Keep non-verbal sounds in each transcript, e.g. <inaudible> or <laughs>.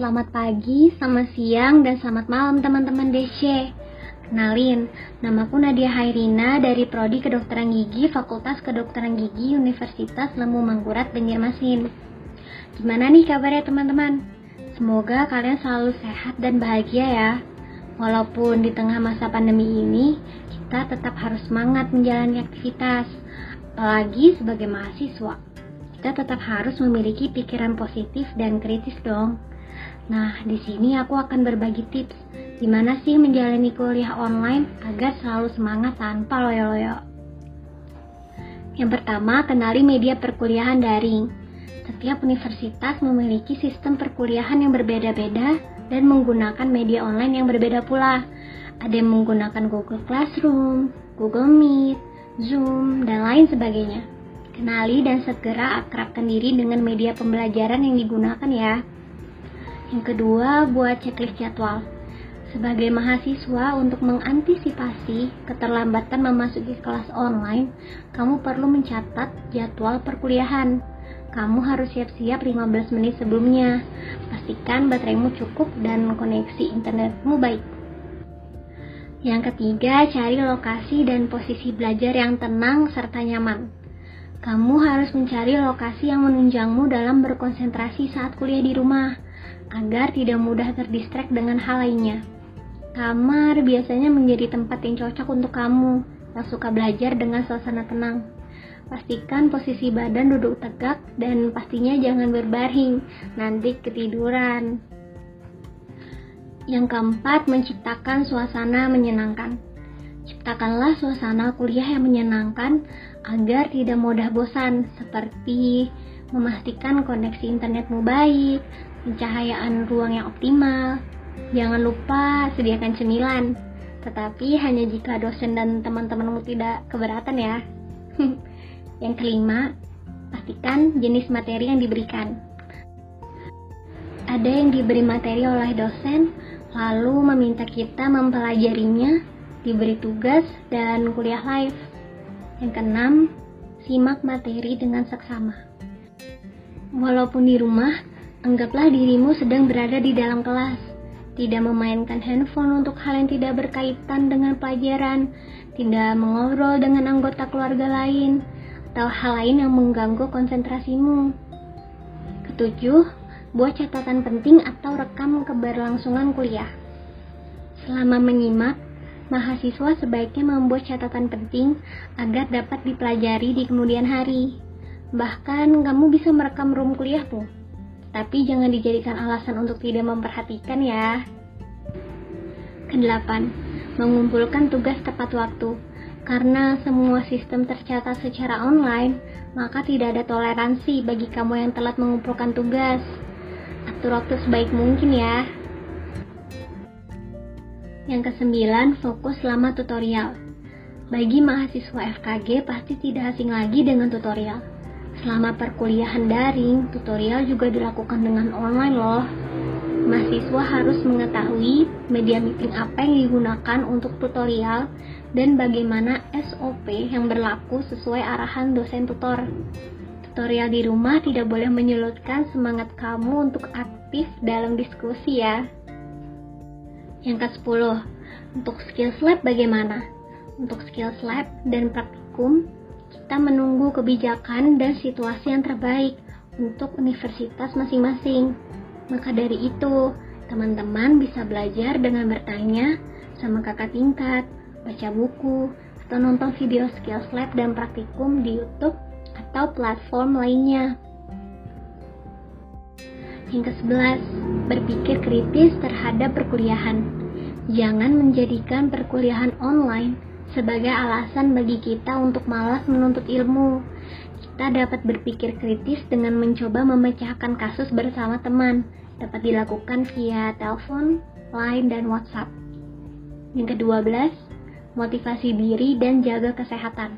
Selamat pagi, selamat siang, dan selamat malam teman-teman DC. Kenalin, namaku Nadia Hairina dari Prodi Kedokteran Gigi Fakultas Kedokteran Gigi Universitas Lemu Mangkurat Banjarmasin. Gimana nih kabarnya teman-teman? Semoga kalian selalu sehat dan bahagia ya. Walaupun di tengah masa pandemi ini, kita tetap harus semangat menjalani aktivitas, apalagi sebagai mahasiswa kita tetap harus memiliki pikiran positif dan kritis dong. Nah, di sini aku akan berbagi tips gimana sih menjalani kuliah online agar selalu semangat tanpa loyo-loyo. Yang pertama, kenali media perkuliahan daring. Setiap universitas memiliki sistem perkuliahan yang berbeda-beda dan menggunakan media online yang berbeda pula. Ada yang menggunakan Google Classroom, Google Meet, Zoom, dan lain sebagainya. Kenali dan segera akrabkan diri dengan media pembelajaran yang digunakan ya. Yang kedua, buat checklist jadwal. Sebagai mahasiswa, untuk mengantisipasi keterlambatan memasuki kelas online, kamu perlu mencatat jadwal perkuliahan. Kamu harus siap-siap 15 menit sebelumnya. Pastikan bateraimu cukup dan koneksi internetmu baik. Yang ketiga, cari lokasi dan posisi belajar yang tenang serta nyaman. Kamu harus mencari lokasi yang menunjangmu dalam berkonsentrasi saat kuliah di rumah, agar tidak mudah terdistract dengan hal lainnya. Kamar biasanya menjadi tempat yang cocok untuk kamu yang suka belajar dengan suasana tenang. Pastikan posisi badan duduk tegak dan pastinya jangan berbaring, nanti ketiduran. Yang keempat, menciptakan suasana menyenangkan. Ciptakanlah suasana kuliah yang menyenangkan agar tidak mudah bosan, seperti memastikan koneksi internetmu baik, pencahayaan ruang yang optimal. Jangan lupa sediakan cemilan, tetapi hanya jika dosen dan teman-temanmu tidak keberatan ya. <laughs> yang kelima, pastikan jenis materi yang diberikan. Ada yang diberi materi oleh dosen, lalu meminta kita mempelajarinya diberi tugas dan kuliah live. Yang keenam, simak materi dengan seksama. Walaupun di rumah, anggaplah dirimu sedang berada di dalam kelas. Tidak memainkan handphone untuk hal yang tidak berkaitan dengan pelajaran, tidak mengobrol dengan anggota keluarga lain, atau hal lain yang mengganggu konsentrasimu. Ketujuh, buat catatan penting atau rekam keberlangsungan kuliah. Selama menyimak, mahasiswa sebaiknya membuat catatan penting agar dapat dipelajari di kemudian hari. Bahkan kamu bisa merekam room kuliahmu, tapi jangan dijadikan alasan untuk tidak memperhatikan ya. Kedelapan, mengumpulkan tugas tepat waktu. Karena semua sistem tercatat secara online, maka tidak ada toleransi bagi kamu yang telat mengumpulkan tugas. Atur waktu sebaik mungkin ya. Yang kesembilan, fokus selama tutorial. Bagi mahasiswa FKG pasti tidak asing lagi dengan tutorial. Selama perkuliahan daring, tutorial juga dilakukan dengan online loh. Mahasiswa harus mengetahui media meeting apa yang digunakan untuk tutorial dan bagaimana SOP yang berlaku sesuai arahan dosen tutor. Tutorial di rumah tidak boleh menyulutkan semangat kamu untuk aktif dalam diskusi ya. Yang ke-10, untuk skills lab bagaimana? Untuk skills lab dan praktikum, kita menunggu kebijakan dan situasi yang terbaik untuk universitas masing-masing. Maka dari itu, teman-teman bisa belajar dengan bertanya sama kakak tingkat, baca buku, atau nonton video skills lab dan praktikum di YouTube atau platform lainnya. Yang ke-11, berpikir kritis terhadap perkuliahan. Jangan menjadikan perkuliahan online sebagai alasan bagi kita untuk malas menuntut ilmu. Kita dapat berpikir kritis dengan mencoba memecahkan kasus bersama teman. Dapat dilakukan via telepon, line, dan WhatsApp. Yang kedua belas, motivasi diri dan jaga kesehatan.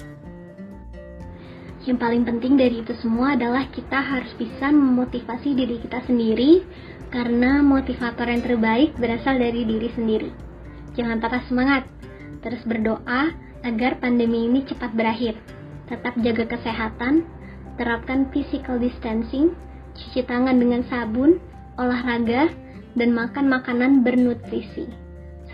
Yang paling penting dari itu semua adalah kita harus bisa memotivasi diri kita sendiri karena motivator yang terbaik berasal dari diri sendiri. Jangan patah semangat, terus berdoa agar pandemi ini cepat berakhir. Tetap jaga kesehatan, terapkan physical distancing, cuci tangan dengan sabun, olahraga, dan makan makanan bernutrisi.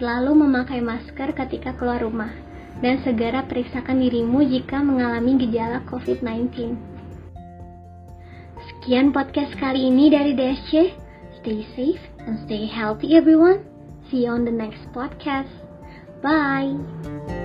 Selalu memakai masker ketika keluar rumah, dan segera periksakan dirimu jika mengalami gejala COVID-19. Sekian podcast kali ini dari DSC. Stay safe and stay healthy everyone. See you on the next podcast. Bye.